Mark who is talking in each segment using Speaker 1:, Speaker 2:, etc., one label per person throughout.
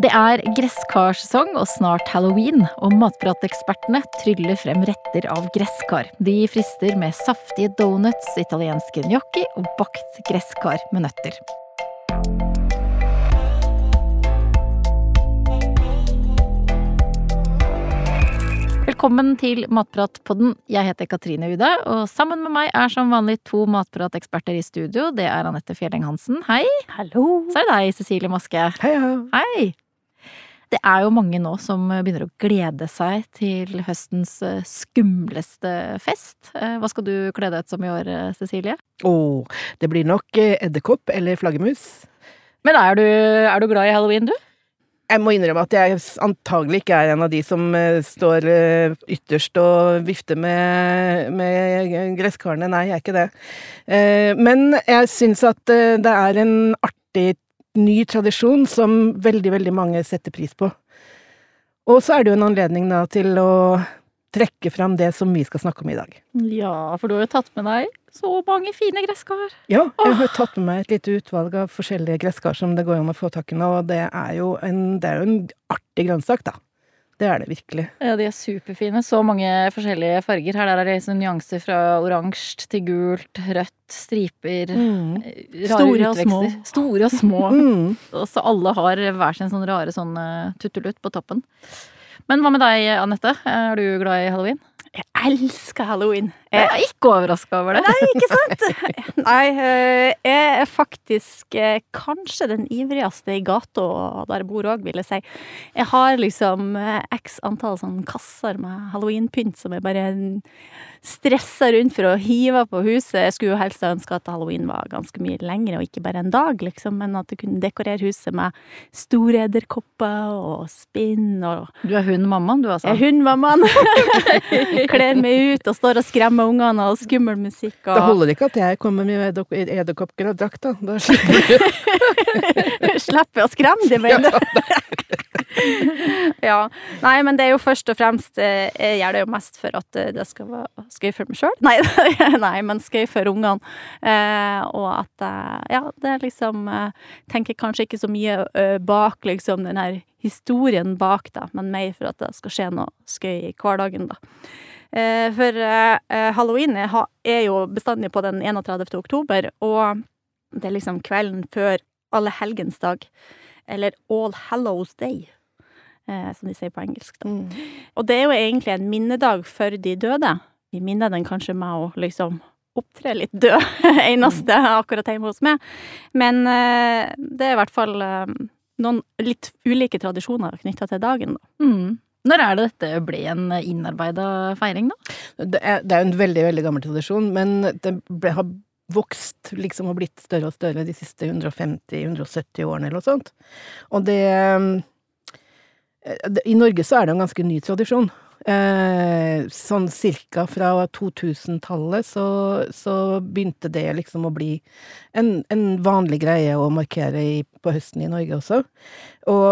Speaker 1: Det er gresskarsesong og snart halloween, og matpratekspertene tryller frem retter av gresskar. De frister med saftige donuts, italienske gnocchi og bakt gresskar med nøtter. Velkommen til Matpratpodden. Jeg heter Katrine Ude, og sammen med meg er som vanlig to matprateksperter i studio. Det er Anette Fjelleng Hansen, hei.
Speaker 2: Hallo.
Speaker 1: Så er det deg, Cecilie Maske.
Speaker 3: Hei,
Speaker 1: Hei! Det er jo mange nå som begynner å glede seg til høstens eh, skumleste fest. Eh, Hva skal du kle deg ut som i år, eh, Cecilie?
Speaker 3: Å, det blir nok eh, edderkopp eller flaggermus.
Speaker 1: Men er du, er du glad i halloween, du?
Speaker 3: Jeg må innrømme at jeg antagelig ikke er en av de som eh, står eh, ytterst og vifter med, med gresskarene. Nei, jeg er ikke det. Eh, Men jeg syns at eh, det er en artig ny tradisjon som veldig, veldig mange setter pris på. Og så er det jo en anledning da til å trekke fram det som vi skal snakke om i dag.
Speaker 1: Ja, for du har jo tatt med deg så mange fine gresskar.
Speaker 3: Ja, jeg har tatt med meg et lite utvalg av forskjellige gresskar som det går an å få tak i nå, og det er jo en, det er jo en artig grønnsak, da. Det er det virkelig.
Speaker 1: Ja, de er superfine. Så mange forskjellige farger. Her der er det liksom nyanser fra oransje til gult, rødt, striper. Rare
Speaker 2: Store og små.
Speaker 1: Store og små.
Speaker 3: Mm.
Speaker 1: Så alle har hver sin sånn rare sånn eh, tuttelutt på toppen. Men hva med deg, Anette? Er du glad i halloween?
Speaker 2: Jeg elsker halloween.
Speaker 1: Jeg
Speaker 2: Jeg,
Speaker 1: er ikke overraska over det.
Speaker 2: nei, ikke sant? Nei, eh, jeg er faktisk eh, kanskje den ivrigste i gata der jeg bor òg, vil jeg si. Jeg har liksom eh, x antall sånn kasser med halloweenpynt som jeg bare stresser rundt for å hive på huset. Jeg skulle jo helst ønske at halloween var ganske mye lengre, og ikke bare en dag, liksom, men at jeg kunne dekorere huset med store edderkopper og spinn og
Speaker 1: Du er hun mammaen, du altså?
Speaker 2: Jeg er hundmammaen. Kler meg ut og står og skremmer ungene og skummel musikk. Og...
Speaker 3: Det holder ikke at jeg kommer med edderkopp- edderkoppdrakt, da. da slipper du.
Speaker 2: Slipper å skremme dem, mener du? ja. Nei, men det er jo først og fremst eh, Jeg gjør det jo mest for at eh, det skal være skøy for meg sjøl. Nei, nei, men skøy for ungene. Eh, og at eh, Ja, det er liksom Jeg Tenker kanskje ikke så mye eh, bak liksom den her historien bak, da, men mer for at det skal skje noe skøy i hverdagen, da. Eh, for eh, eh, halloween er, jo bestandig på den 31. oktober, og det er liksom kvelden før alle helgens dag, eller All Hallows Day, eh, som de sier på engelsk. Da.
Speaker 3: Mm.
Speaker 2: Og det er jo egentlig en minnedag for de døde. Vi minner den kanskje med å liksom opptre litt død, eneste akkurat hjemme hos meg. Men eh, det er i hvert fall eh, noen litt ulike tradisjoner knytta til dagen, da.
Speaker 1: Mm. Når er det dette ble en innarbeida feiring, da?
Speaker 3: Det er, det er jo en veldig, veldig gammel tradisjon, men det ble, har vokst liksom og blitt større og større de siste 150-170 årene eller noe sånt. Og eh, det I Norge så er det en ganske ny tradisjon. Eh, sånn cirka fra 2000-tallet så, så begynte det liksom å bli en, en vanlig greie å markere i, på høsten i Norge også. Og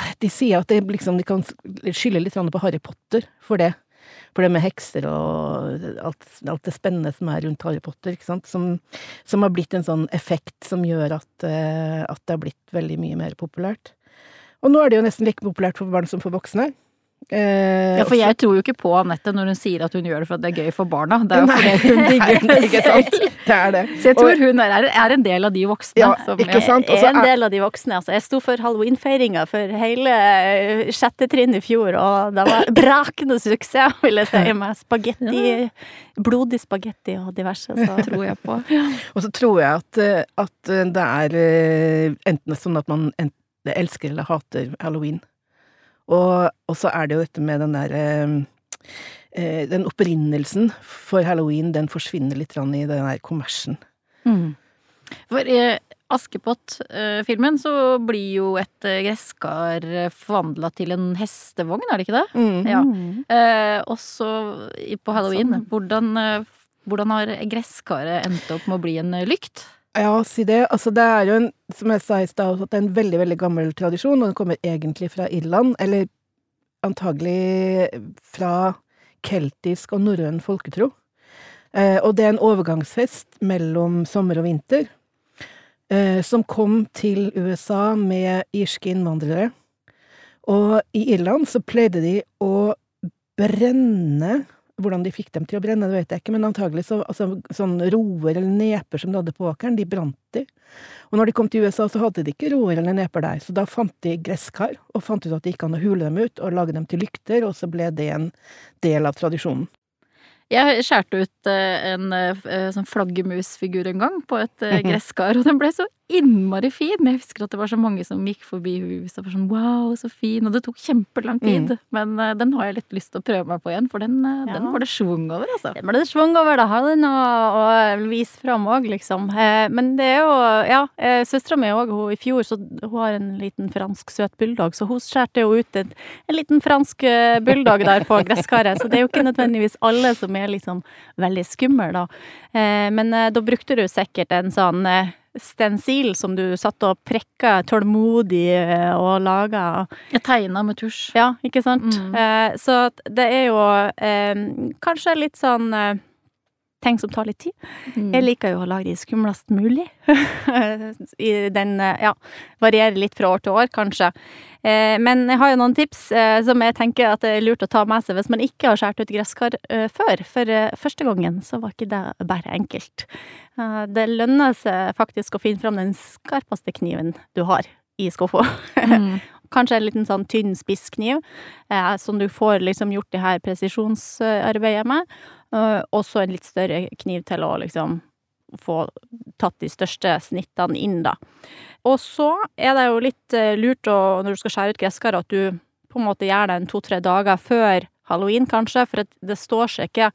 Speaker 3: eh, de sier at liksom, de kan skylde litt på Harry Potter for det. For det med hekser og alt, alt det spennende som er rundt Harry Potter. Som, som har blitt en sånn effekt som gjør at, eh, at det har blitt veldig mye mer populært. Og nå er det jo nesten like populært for barn som for voksne. Eh,
Speaker 1: Ja, for jeg tror jo ikke på Anette når hun sier at hun gjør det for at det er gøy for barna. Det er jo fordi hun digger det
Speaker 3: ikke sant? Det er det.
Speaker 1: Så jeg tror hun er, er en del av de voksne.
Speaker 3: Ja,
Speaker 1: som
Speaker 3: ikke sant? Og
Speaker 2: er en del av de voksne. Altså. Jeg sto for halloweenfeiringa for hele eh, sjette trinn i fjor, og det var brakende suksess, vil jeg si, med spagetti, blodig spagetti og diverse. Så.
Speaker 1: tror jeg på.
Speaker 3: Og så tror jeg at, eh, at det er eh, enten sånn at man enten elsker eller hater halloween. Og, og så er det jo dette med den der eh, eh, Den opprinnelsen for halloween, den forsvinner litt i den der kommersen.
Speaker 1: Mm. For i Askepott-filmen så blir jo et eh, gresskar forvandla til en hestevogn, er det ikke det?
Speaker 3: Mm.
Speaker 1: Ja. Eh, også på halloween.
Speaker 2: Sånn.
Speaker 1: Hvordan, eh, hvordan har gresskaret endt opp med å bli en lykt?
Speaker 3: Ja, si det. Altså, det er jo en, som jeg sa i stad, at det er en veldig, veldig gammel tradisjon, og den kommer egentlig fra Irland, eller antagelig fra keltisk og norrøn folketro. Eh, og det er en overgangsfest mellom sommer og vinter, eh, som kom til USA med irske innvandrere. Og i Irland så pleide de å brenne hvordan de fikk dem til å brenne, det vet jeg ikke, men antagelig så altså, sånn roer eller neper som de hadde på åkeren, de brant de. Og når de kom til USA, så hadde de ikke roer eller neper der, så da fant de gresskar, og fant ut at det gikk an å hule dem ut og lage dem til lykter, og så ble det en del av tradisjonen.
Speaker 1: Jeg skjærte ut eh, en eh, sånn flaggermusfigur en gang på et eh, gresskar, og den ble så innmari fin. Jeg husker at det var så mange som gikk forbi huset og var sånn wow, så fin. Og det tok kjempelang tid. Mm. Men uh, den har jeg litt lyst til å prøve meg på igjen, for den, uh, ja. den var det schwung over, altså.
Speaker 2: Den ble det schwung over, da har den å, å vise fram òg, liksom. Eh, men det er jo, ja, eh, søstera mi òg, hun i fjor, så hun har en liten fransk søt bulldog, så hun skjærte jo ut en, en liten fransk bulldog der på gresskaret. Så det er jo ikke nødvendigvis alle som er liksom veldig skumle, da. Eh, men da brukte du sikkert en sånn stensil som du satt og prekka tålmodig eh, og laga.
Speaker 1: Tegna med tusj.
Speaker 2: Ja, ikke sant. Mm. Eh, så det er jo eh, kanskje litt sånn ting som tar litt tid. Mm. Jeg liker jo å lage de skumlest mulig. I den eh, Ja, varierer litt fra år til år, kanskje. Eh, men jeg har jo noen tips eh, som jeg tenker at det er lurt å ta med seg hvis man ikke har skåret ut gresskar eh, før. For eh, første gangen så var ikke det bare enkelt. Eh, det lønner seg faktisk å finne fram den skarpeste kniven du har i skuffa. Mm. Kanskje en liten sånn tynn spisskniv, eh, som du får liksom gjort det her presisjonsarbeidet med. Eh, og så en litt større kniv til å liksom få tatt de største snittene inn, da. Og så er det jo litt uh, lurt å, når du skal skjære ut gresskar, at du på en måte gjør det en to-tre dager før halloween, kanskje, for det står seg ikke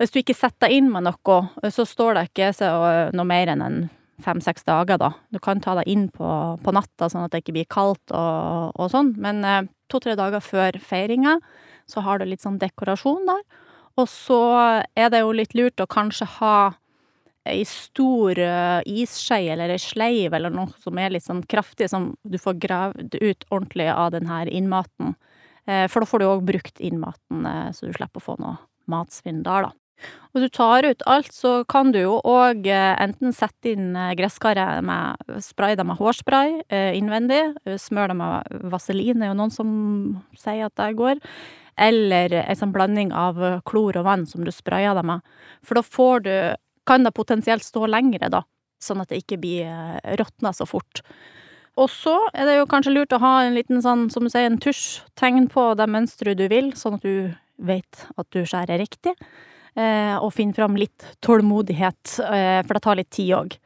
Speaker 2: Hvis du ikke setter inn med noe, så står det ikke noe mer enn en fem-seks dager, da. Du kan ta deg inn på, på, natta, sånn at det ikke blir kaldt og, og sånn, men eh, to-tre dager før feiringa så har du litt sånn dekorasjon der. Og så er det jo litt lurt å kanskje ha ei stor uh, isskei eller ei sleiv eller noe som er litt sånn kraftig, som du får gravd ut ordentlig av den her innmaten. Eh, for da får du òg brukt innmaten, eh, så du slipper å få noe matsvinn der, da. Og du tar ut alt, så kan du jo òg enten sette inn gresskaret med Spray det med hårspray innvendig. Smør det med vaselin, er jo noen som sier at det går eller en sånn blanding av klor og vann som du sprayer det med. For da får du Kan det potensielt stå lengre, da, sånn at det ikke blir eh, råtna så fort. Og så er det jo kanskje lurt å ha en liten sånn, som du sier, en tusj. Tegn på det mønsteret du vil, sånn at du vet at du skjærer riktig. Eh, og finne fram litt tålmodighet, eh, for det tar litt tid òg.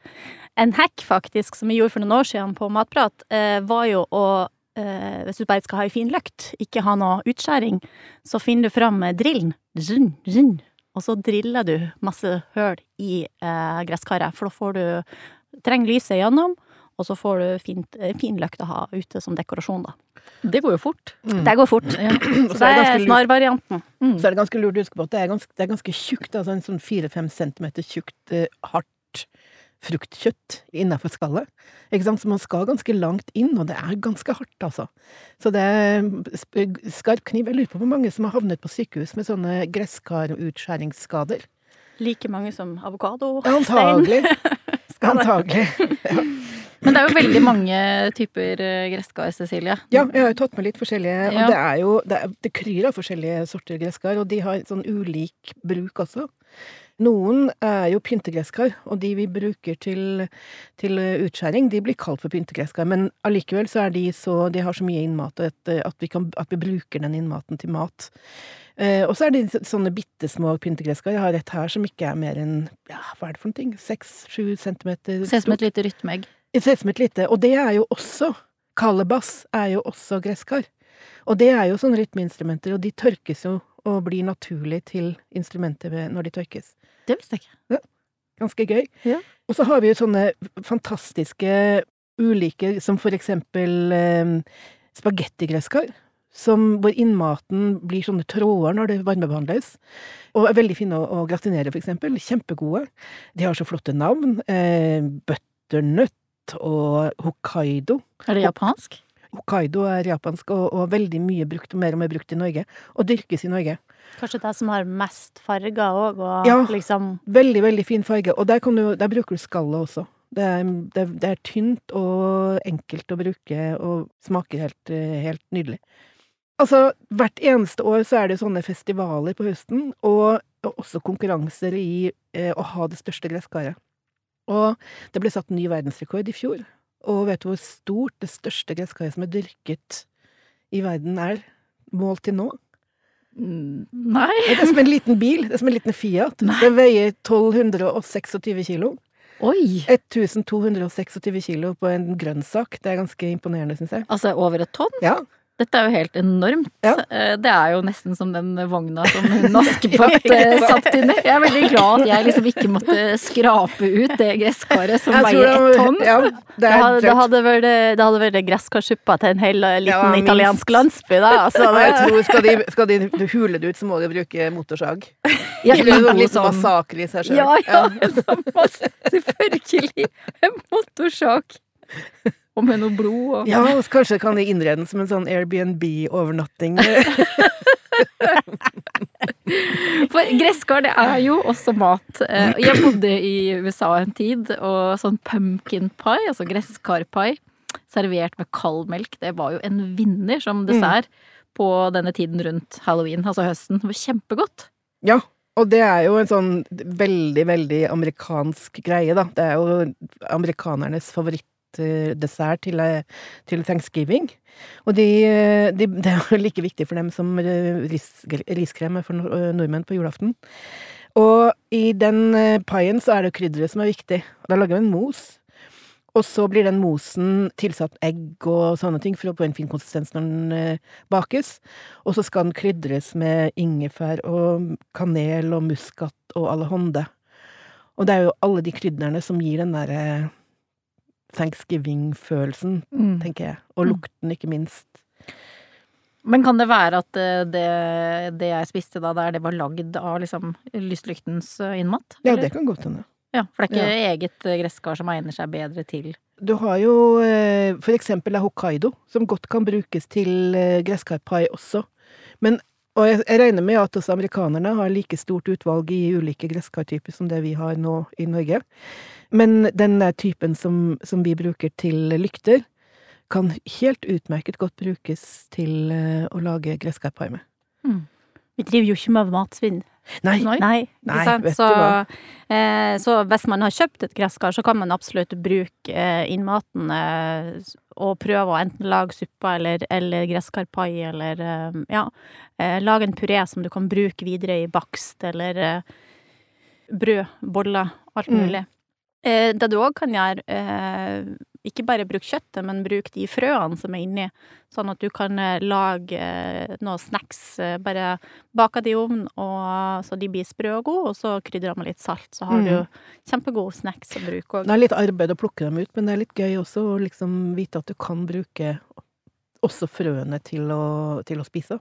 Speaker 2: En hack, faktisk, som vi gjorde for noen år siden på Matprat, eh, var jo å hvis du bare skal ha ei fin løkt, ikke ha noe utskjæring, så finner du fram drillen, og så driller du masse høl i eh, gresskaret, for da får du Trenger lyset gjennom, og så får du fint, eh, fin løkt å ha ute som dekorasjon, da.
Speaker 1: Det går jo fort.
Speaker 2: Mm. Det går fort. Ja. Så det er snarvarianten.
Speaker 3: Mm. Så er det ganske lurt å huske på at det er ganske, det er ganske tjukt, altså en sånn fire-fem centimeter tjukt, uh, hardt fruktkjøtt innafor skallet. Ikke sant? Så man skal ganske langt inn, og det er ganske hardt, altså. Så det er skarp kniv. Jeg lurer på hvor mange som har havnet på sykehus med sånne gresskarutskjæringsskader.
Speaker 2: Like mange som avokado?
Speaker 3: Antagelig. Antagelig. Ja.
Speaker 1: Men det er jo veldig mange typer eh, gresskar, Cecilie.
Speaker 3: Ja, jeg har jo tatt med litt forskjellige. Og ja. det er jo Det, det kryr av forskjellige sorter gresskar, og de har sånn ulik bruk også. Noen er jo pyntegresskar, og de vi bruker til, til utskjæring, de blir kalt for pyntegresskar, men allikevel så er de så De har så mye innmat at, at, vi, kan, at vi bruker den innmaten til mat. Eh, og så er det sånne bitte små pyntegresskar. Jeg har et her som ikke er mer enn ja, hva er det for noe? Seks-sju centimeter
Speaker 1: Ser ut som et lite rytmeegg.
Speaker 3: Ser ut som et lite. Og det er jo også Kalebass er jo også gresskar. Og det er jo sånne rytmeinstrumenter, og de tørkes jo og blir naturlig til instrumentet når de tørkes.
Speaker 1: Det visste jeg ikke.
Speaker 3: Ja. Ganske gøy. Ja. Og så har vi jo sånne fantastiske ulike, som for eksempel eh, spagettigresskar. Som, hvor innmaten blir sånne tråder når det varmebehandles. Og er veldig fine å, å gratinere, for eksempel. Kjempegode. De har så flotte navn. Eh, butternut og Hokkaido.
Speaker 1: Er det japansk?
Speaker 3: Hokkaido er japansk og, og, veldig mye brukt, og mer og mer brukt i Norge. Og dyrkes i Norge.
Speaker 2: Kanskje det som har mest farger òg, og
Speaker 3: ja,
Speaker 2: liksom
Speaker 3: Veldig, veldig fin farge. Og der, du, der bruker du skallet også. Det er, det, det er tynt og enkelt å bruke og smaker helt, helt nydelig. Altså, hvert eneste år så er det sånne festivaler på høsten, og, og også konkurranser i eh, å ha det største gresskaret. Og det ble satt ny verdensrekord i fjor. Og vet du hvor stort det største gresskaret som er dyrket i verden er, målt til nå?
Speaker 1: Mm, Nei.
Speaker 3: Det er som en liten bil. Det er som en liten Fiat.
Speaker 1: Nei.
Speaker 3: Det veier 1226 kilo.
Speaker 1: Oi!
Speaker 3: 1226 kilo på en grønnsak. Det er ganske imponerende, syns jeg.
Speaker 1: Altså over et tonn?
Speaker 3: Ja.
Speaker 1: Dette er jo helt enormt.
Speaker 3: Ja.
Speaker 1: Eh, Det er jo nesten som den vogna som hun Askepott eh, satt inni. Jeg er veldig glad at jeg liksom ikke måtte skrape ut det gresskaret som veier ett tonn.
Speaker 3: Ja, det
Speaker 2: Det hadde, det hadde vært, det hadde vært gresskarssuppa til en hel eh, liten
Speaker 3: Ja,
Speaker 2: italiensk landsby, da. Altså,
Speaker 3: jeg tror skal de, skal de hule det ut, så må de bruke motorsag.
Speaker 1: Ja,
Speaker 3: Det blir litt
Speaker 1: sånn-
Speaker 3: massakre i seg sjøl.
Speaker 1: Ja, ja, selvfølgelig. En motorsag. Og med noe blod og
Speaker 3: Ja, og kanskje kan det innredes som en sånn Airbnb-overnatting.
Speaker 1: For gresskar, det er jo også mat. Eh, Jeg bodde i USA en tid, og sånn pumpkin pie, altså gresskarpai, servert med kald melk, det var jo en vinner som dessert på denne tiden rundt halloween, altså høsten. Det var kjempegodt.
Speaker 3: Ja, og det er jo en sånn veldig, veldig amerikansk greie, da. Det er jo amerikanernes favorittdessert til, eh, til thanksgiving. Og de, eh, de, det er like viktig for dem som eh, ris, riskrem er for eh, nordmenn på julaften. Og i den eh, paien så er det krydderet som er viktig. Da lager vi en mos. Og så blir den mosen tilsatt egg og sånne ting for å få en fin konsistens når den eh, bakes. Og så skal den krydres med ingefær og kanel og muskat og allehånde. Og det er jo alle de krydderne som gir den derre thanksgiving-følelsen, tenker jeg. Og
Speaker 1: Mm.
Speaker 3: lukten, ikke minst.
Speaker 1: Men kan det være at eh, det, det jeg spiste da der, det var lagd av liksom lystlyktens innmat? Eller?
Speaker 3: Ja, det kan godt hende.
Speaker 1: Ja, for det er ikke eget eh, gresskar som egner seg bedre til
Speaker 3: Du har jo eh, for eksempel Hokkaido, som godt kan brukes til eh, gresskarpai også. Men, og jeg, jeg regner med at også amerikanerne har like stort utvalg i ulike gresskartyper som det vi har nå i Norge. Men den typen som, som vi bruker til lykter, kan helt utmerket godt brukes til eh, å lage gresskarpai med.
Speaker 2: vi driver jo ikke med matsvinn.
Speaker 3: Nei,
Speaker 1: Nei.
Speaker 2: Nei, ikke
Speaker 3: Nei,
Speaker 2: sant?
Speaker 3: vet du hva.
Speaker 2: eh, så hvis man har kjøpt et gresskar, så kan man absolutt bruke eh, innmaten eh, og prøve å enten lage suppa eller, eller gresskarpai eller eh, ja, eh, lage en puré som du kan bruke videre i bakst eller eh, brød, boller, alt
Speaker 3: Mm.
Speaker 2: mulig. Eh, det du òg kan gjøre, eh, ikke bare bruke kjøttet, men bruk de frøene som er inni, sånn at du kan eh, lage eh, noe snacks. Eh, bare bake det i ovnen så de blir sprø og gode, og så krydrer med litt salt. Så har
Speaker 3: Mm.
Speaker 2: du kjempegode snacks å bruke òg.
Speaker 3: Det er litt arbeid å plukke dem ut, men det er litt gøy også å liksom vite at du kan bruke også frøene til å, til å spise.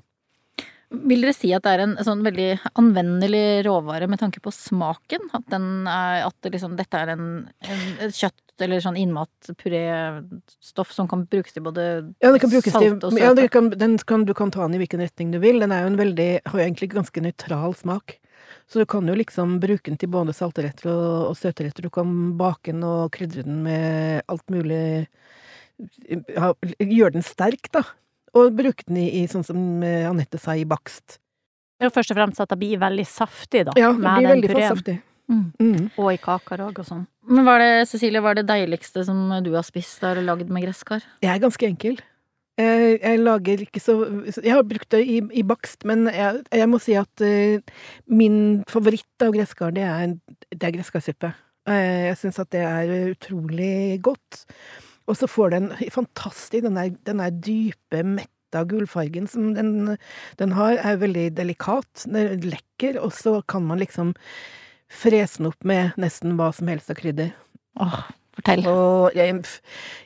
Speaker 1: Vil dere si at det er en sånn veldig anvendelig råvare med tanke på smaken? At, den er, at det liksom, dette er en, en et kjøtt eller sånn innmatpuréstoff som kan brukes til både
Speaker 3: Ja, det kan brukes
Speaker 1: salt og søte?
Speaker 3: ja det kan, den kan, du kan ta den i hvilken retning du vil. Den er jo en veldig, har jo egentlig ganske nøytral smak. Så du kan jo liksom bruke den til både salteretter og, og søteretter. Du kan bake den og krydre den med alt mulig ja, Gjøre den sterk, da. Og bruke den i, i sånn som Anette sa, i bakst.
Speaker 2: Jo først og fremst at det blir veldig saftig, da.
Speaker 3: Ja, det
Speaker 2: med
Speaker 3: blir
Speaker 2: den
Speaker 3: veldig
Speaker 2: pureen.
Speaker 3: saftig.
Speaker 1: Mm.
Speaker 3: Mm.
Speaker 2: Og i kaker òg, og sånn.
Speaker 1: Men var det, Cecilie, var det deiligste som du har spist og lagd med gresskar?
Speaker 3: Jeg er ganske enkel. Jeg, jeg lager ikke så Jeg har brukt det i, i bakst, men jeg, jeg må si at uh, min favoritt av gresskar, det er, det er gresskarsuppe. Eh, jeg syns at det er utrolig godt. Og så får den fantastisk Den der, den der dype, metta gullfargen som den, den har, er veldig delikat. Den er lekker, og så kan man liksom frese den opp med nesten hva som helst av krydder.
Speaker 1: Åh, fortell.
Speaker 3: Og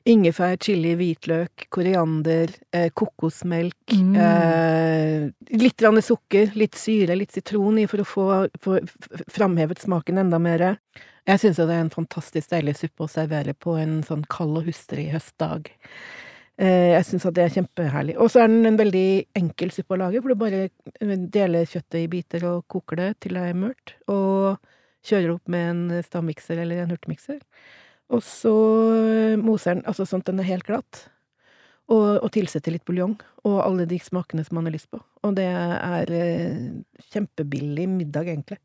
Speaker 3: ingefær, chili, hvitløk, koriander, eh, kokosmelk,
Speaker 1: Mm.
Speaker 3: eh, litt rande sukker, litt syre, litt sitron i for å få, for, framhevet smaken enda mer. Jeg syns jo det er en fantastisk deilig suppe å servere på en sånn kald og hustrig høstdag. Eh, jeg syns at det er kjempeherlig. Og så er den en veldig enkel suppe å lage, for du bare eh, deler kjøttet i biter og koker det til det er mørt, og kjører opp med en stavmikser eller en hurtigmikser. Og så eh, moser den altså sånn at den er helt glatt. Og, og tilsetter litt buljong og alle de smakene som man har lyst på. Og det er eh, kjempebillig middag, egentlig.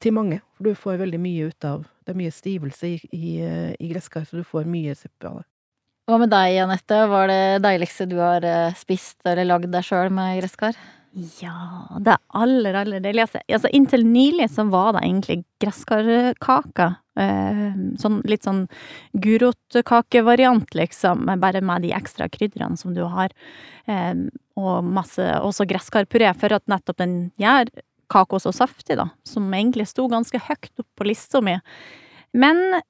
Speaker 3: Til mange. For du får veldig mye ut av Det er mye stivelse i, i, eh, i gresskar, så du får mye suppe av det.
Speaker 1: Hva med deg, Anette? Hva er det deiligste du har spist eller lagd deg sjøl med gresskar?
Speaker 2: Ja, det aller, aller deiligste. Altså, inntil nylig så var det egentlig gresskarkaker. Eh, sånn, litt sånn gurotkakevariant, liksom, bare med de ekstra krydderne som du har. Eh, og masse også gresskarpuré, for at nettopp den gjør kaka så saftig, da. Som egentlig sto ganske høyt opp på lista mi. Men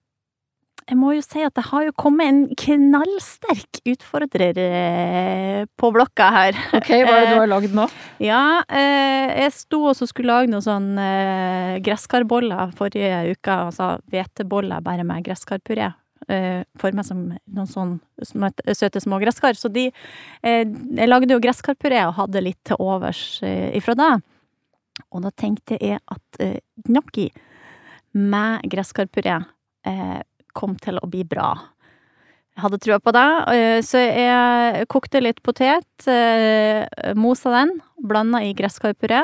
Speaker 2: jeg må jo si at det har jo kommet en knallsterk utfordrer eh, på blokka her.
Speaker 1: Ok, hva er det du har lagd nå?
Speaker 2: Ja, eh, jeg sto og skulle lage noen sånn eh, gresskarboller forrige uke. Altså hveteboller bare med gresskarpuré. For meg som noen sånn søte små gresskar. Så de eh, Jeg lagde jo gresskarpuré og hadde litt til overs eh, ifra det. Og da tenkte jeg at eh, gnocchi med gresskarpuré eh, kom til å bli bra. Jeg hadde trua på det, eh, så jeg kokte litt potet, eh, mosa den, blanda i gresskarpuré,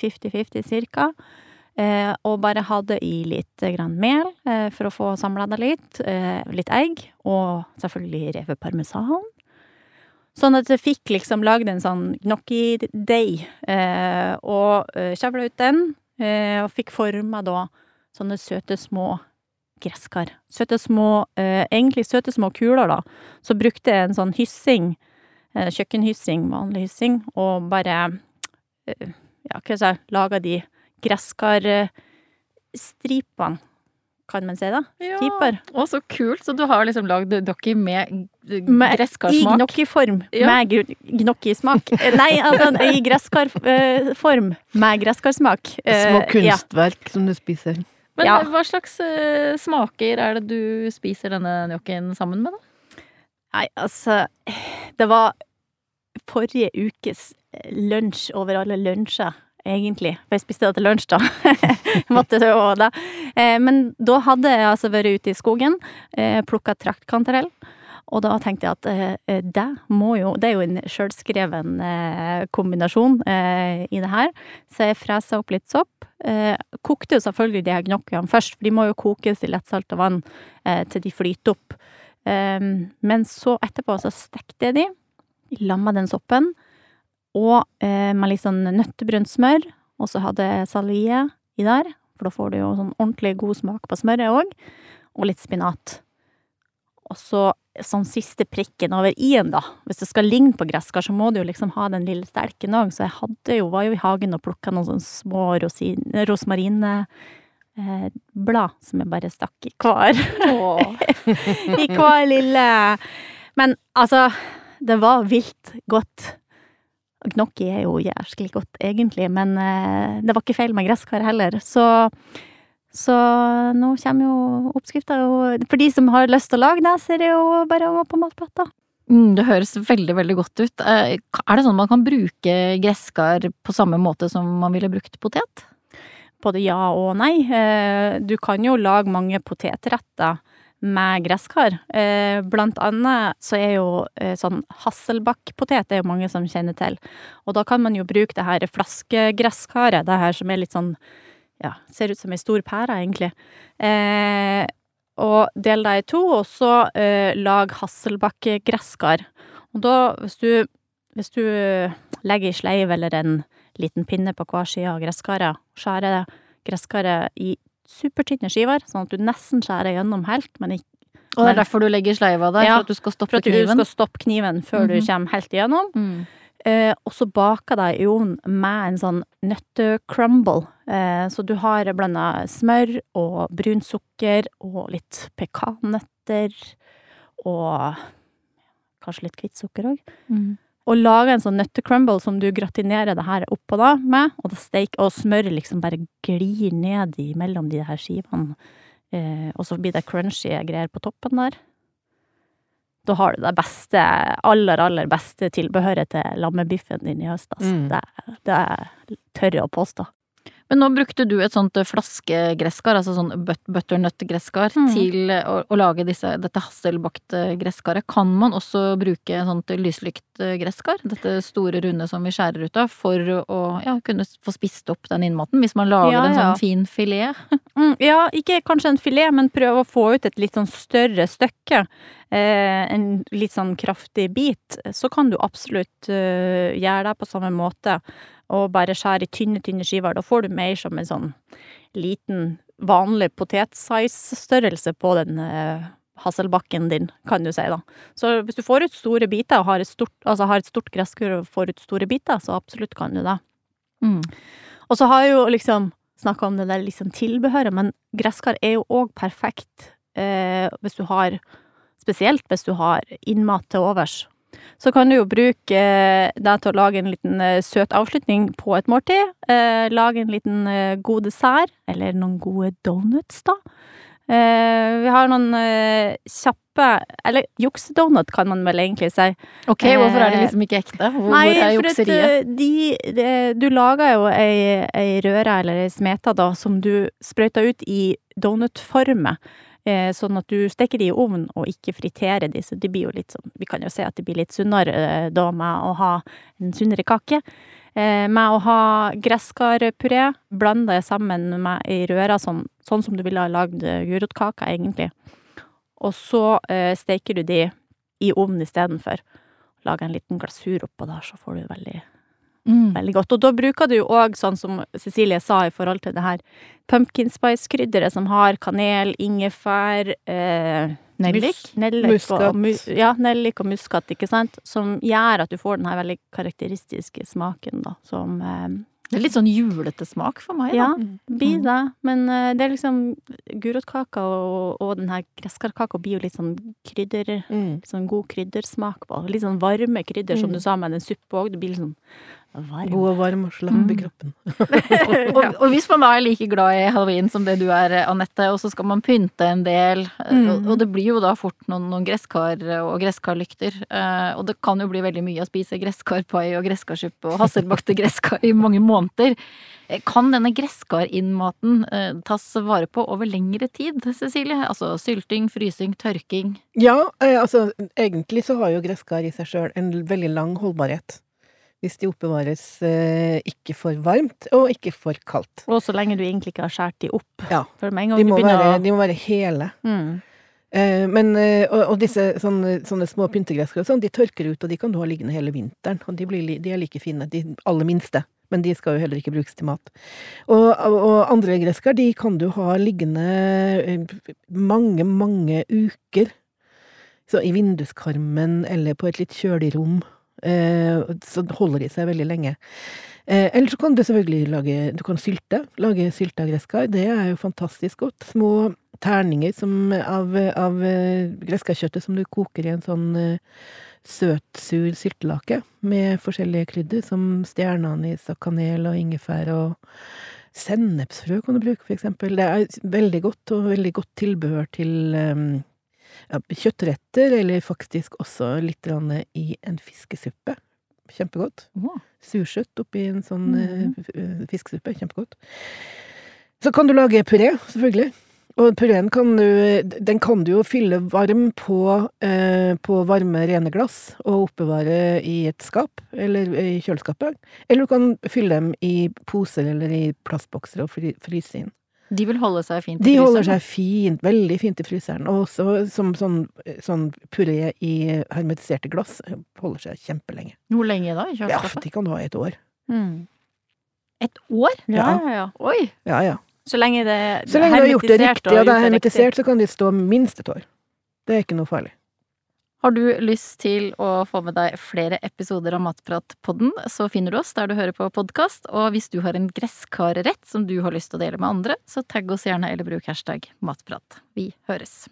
Speaker 2: 50-50 cirka, eh, og bare hadde i litt grann mel for å få samla det litt, litt egg, og selvfølgelig revet parmesan. Sånn at jeg fikk liksom lagd en sånn gnocchi-deig, og eh, kjevla ut den, og fikk forma da sånne søte små gresskar. Søte små, eh, egentlig søte små kuler, da. Så brukte jeg en sånn hyssing, eh, kjøkkenhyssing, vanlig hyssing, og bare, eh, ja, hva skal jeg si, laga de gresskarstripene, kan man si det? Striper.
Speaker 1: Å, så kult! Så du har liksom lagd gnocchi med
Speaker 2: gresskarsmak? I gnocchiform,
Speaker 1: Ja.
Speaker 2: med gnocchismak. Eh, Nei, altså i gresskarform, med gresskarsmak. Små
Speaker 3: Små
Speaker 2: ja.
Speaker 3: kunstverk som du spiser.
Speaker 1: Men
Speaker 2: Ja.
Speaker 1: hva slags uh, smaker er det du spiser denne gnoccien sammen med, da?
Speaker 2: Nei, altså Det var forrige ukes lunsj over alle lunsjer, egentlig. For jeg spiste det til lunsj, da. Måtte det. Eh, Men da hadde jeg altså vært ute i skogen, plukka traktkantarell. Og da tenkte jeg at eh, det må jo Det er jo en sjølskreven eh, kombinasjon eh, i det her. Så jeg fresa opp litt sopp. Eh, kokte jo selvfølgelig de her gnocchiene først, for de må jo kokes i lettsalta vann eh, til de flyter opp. Men så etterpå så stekte jeg de, lamma den soppen, og eh, med litt sånn nøttebrunt smør, og så hadde jeg salvie i der, for da får du jo sånn ordentlig god smak på smøret òg, og litt spinat. Og så sånn siste prikken over i-en, da. Hvis det skal ligne på gresskar, så må du jo liksom ha den lille stelken òg, så jeg hadde jo, var jo i hagen og plukka noen sånne små rosin, rosmarine eh, blad som jeg bare stakk i hver. I hver lille Men altså, det var vilt godt. Gnocchi er jo jæsklig godt, egentlig, men eh, det var ikke feil med gresskar heller. Så, så nå kommer jo oppskrifta. og For de som har lyst til å lage det, så er det jo bare å gå på matplata.
Speaker 1: Mm, det høres veldig, veldig godt ut. Eh, Er det sånn man kan bruke gresskar på samme måte som man ville brukt potet?
Speaker 2: Både ja og nei. Eh, Du kan jo lage mange potetretter med gresskar. Eh, Blant annet så er jo sånn hasselbakkpotet det er jo mange som kjenner til. Og da kan man jo bruke det her flaskegresskaret, det her som er litt sånn ja, ser ut som ei stor pære, egentlig. Eh, og del deg i to, og så eh, lag hasselbakkgresskar. Og da, hvis du, hvis du legger ei sleiv eller en liten pinne på hver side av gresskaret, skjærer gresskaret i supertynne skiver, sånn at du nesten skjærer gjennom helt, men ikke
Speaker 1: Og det er derfor du legger sleiva der,
Speaker 2: Ja,
Speaker 1: for at du skal stoppe kniven?
Speaker 2: for at du
Speaker 1: kniven?
Speaker 2: skal stoppe kniven før du
Speaker 1: Mhm.
Speaker 2: kommer helt igjennom.
Speaker 1: Mm.
Speaker 2: Eh, og så baker de i ovnen med en sånn nøttecrumble. Eh, så du har blanda smør og brunt sukker og litt pekannøtter og kanskje litt hvitt sukker òg.
Speaker 1: Mm.
Speaker 2: Og lager en sånn nøttecrumble som du gratinerer det her oppå da med, og, det og smøret liksom bare glir ned mellom de her skivene. Eh, og så blir det crunchy greier på toppen der. Da har du det beste, aller, aller beste tilbehøret til lammebiffen din i høst, altså.
Speaker 3: Mm.
Speaker 2: Det, det tør jeg å påstå.
Speaker 1: Men nå brukte du et sånt flaskegresskar, altså sånn but butternut-gresskar,
Speaker 2: Mm.
Speaker 1: til å, å lage disse, dette hasselbakte gresskaret. Kan man også bruke sånt lyslykt gresskar, dette store runde som vi skjærer ut av, for å ja, kunne få spist opp den innmaten, hvis man lager
Speaker 2: Ja,
Speaker 1: en
Speaker 2: ja.
Speaker 1: sånn fin filet?
Speaker 2: Mm, ja, ikke kanskje en filet, men prøv å få ut et litt sånn større stykke. Eh, en litt sånn kraftig bit. Så kan du absolutt eh, gjøre det på samme måte. Og bare skjærer i tynne, tynne skiver. Da får du mer som en sånn liten, vanlig potet-size-størrelse på den eh, hasselbakken din, kan du si, da. Så hvis du får ut store biter, og har et stort, altså har et stort gresskur og får ut store biter, så absolutt kan du det.
Speaker 1: Mm.
Speaker 2: Og så har jeg jo liksom snakka om det der liksom tilbehøret, men gresskar er jo òg perfekt eh, hvis du har Spesielt hvis du har innmat til overs. Så kan du jo bruke eh, det til å lage en liten eh, søt avslutning på et måltid. Eh, lage en liten god dessert, eller noen gode donuts, da. Eh, vi har noen eh, kjappe Eller juksedonut, kan man vel egentlig si.
Speaker 1: Ok, hvorfor er det liksom ikke ekte? Hvor,
Speaker 2: Nei,
Speaker 1: hvor er jukseriet?
Speaker 2: de, de, du lager jo ei, ei røre eller ei smeta da, som du sprøyter ut i donutformet. Eh, sånn at du steker de i ovnen og ikke friterer de, så de blir jo litt sånn Vi kan jo se at de blir litt sunnere eh, da med å ha en sunnere kake. Eh, med å ha gresskarpuré blanda sammen med ei røre sånn, sånn som du ville ha lagd gulrotkaker, egentlig. Og så steker du de i ovnen istedenfor. Lager en liten glasur oppå der, så får du veldig
Speaker 1: Mm.
Speaker 2: veldig godt. Og da bruker du jo òg, sånn som Cecilie sa i forhold til det her pumpkin spice-krydderet som har kanel, ingefær eh,
Speaker 1: Nellik?
Speaker 2: Nellik
Speaker 3: Muskat.
Speaker 2: Og, mu, ja, nellik og muskat, ikke sant? Som gjør at du får den her veldig karakteristiske smaken, da, som eh,
Speaker 1: Det er litt sånn julete smak for meg, da.
Speaker 2: Ja, blir
Speaker 1: Mm.
Speaker 2: det. Men uh, det er liksom Gulrotkaka og, og den her gresskarkaka blir jo litt sånn krydder
Speaker 3: Mm.
Speaker 2: Litt sånn god kryddersmak på. Litt sånn varme krydder, som
Speaker 3: Mm.
Speaker 2: du sa med den suppe òg. Det blir litt sånn varm.
Speaker 3: God og varm og slapp i
Speaker 1: Mm.
Speaker 3: kroppen.
Speaker 1: Og, og, og hvis man da er like glad i halloween som det du er, Anette, og så skal man pynte en del,
Speaker 2: Mm.
Speaker 1: og, og det blir jo da fort noen, noen gresskar og gresskarlykter, eh, og det kan jo bli veldig mye å spise gresskarpai og gresskarsuppe og hasselbakte gresskar i mange måneder. Eh, Kan denne gresskarinnmaten eh, tas vare på over lengre tid, Cecilie? Altså sylting, frysing, tørking?
Speaker 3: Ja, eh, altså egentlig så har jo gresskar i seg sjøl en veldig lang holdbarhet. Hvis de oppbevares eh, ikke for varmt og ikke for kaldt.
Speaker 2: Og så lenge du egentlig ikke har skåret de opp.
Speaker 3: Ja. De må være, de må være hele.
Speaker 2: mm.
Speaker 3: Eh, men, eh, og, og disse sånne, sånne små pyntegresskar sånn, de tørker ut, og de kan du ha liggende hele vinteren. Og de, blir, de er like fine, de aller minste. Men de skal jo heller ikke brukes til mat. Og, og, andre gresskar, de kan du ha liggende mange, mange uker. Så i vinduskarmen eller på et litt kjølig rom. Eh, så holder de seg veldig lenge. Eh, eller så kan du selvfølgelig lage Du kan sylte. Lage sylta gresskar. Det er jo fantastisk godt. Små terninger som, av, av eh, gresskarkjøttet som du koker i en sånn søtsur søt, sur syltelake med forskjellige krydder, som stjerneanis og kanel og ingefær og sennepsfrø kan du bruke, for eksempel. Det er veldig godt, og veldig godt tilbehør til ja, kjøttretter, eller faktisk også litt i en fiskesuppe. Kjempegodt.
Speaker 1: Wow.
Speaker 3: Surkjøtt oppi en sånn mm eh, fiskesuppe. Kjempegodt. Så kan du lage puré, selvfølgelig. Og pureen kan du, den kan du jo fylle varm på, eh, på varme, rene glass og oppbevare i et skap, eller i kjøleskapet. Eller du kan fylle dem i poser eller i plastbokser og fryse inn.
Speaker 1: De vil holde seg fint i fryseren?
Speaker 3: De holder seg fint, veldig fint i fryseren. Og også som sånn, sånn puré i hermetiserte glass. Holder seg kjempelenge.
Speaker 1: Hvor lenge da i
Speaker 3: Ja,
Speaker 1: kjøleskapet?
Speaker 3: de kan ha et år.
Speaker 2: Mm.
Speaker 1: Et år?
Speaker 2: Ja,
Speaker 3: Ja.
Speaker 2: ja, ja.
Speaker 1: Oi!
Speaker 3: Ja, ja.
Speaker 2: Så lenge det
Speaker 3: Så lenge du har gjort det riktig, og det er hermetisert, så kan de stå minst et år. Det er ikke noe farlig.
Speaker 1: Har du lyst til å få med deg flere episoder av Matpratpodden, så finner du oss der du hører på podkast, og hvis du har en gresskarrett som du har lyst til å dele med andre, så tagg oss gjerne eller bruk hashtag matprat. Vi høres.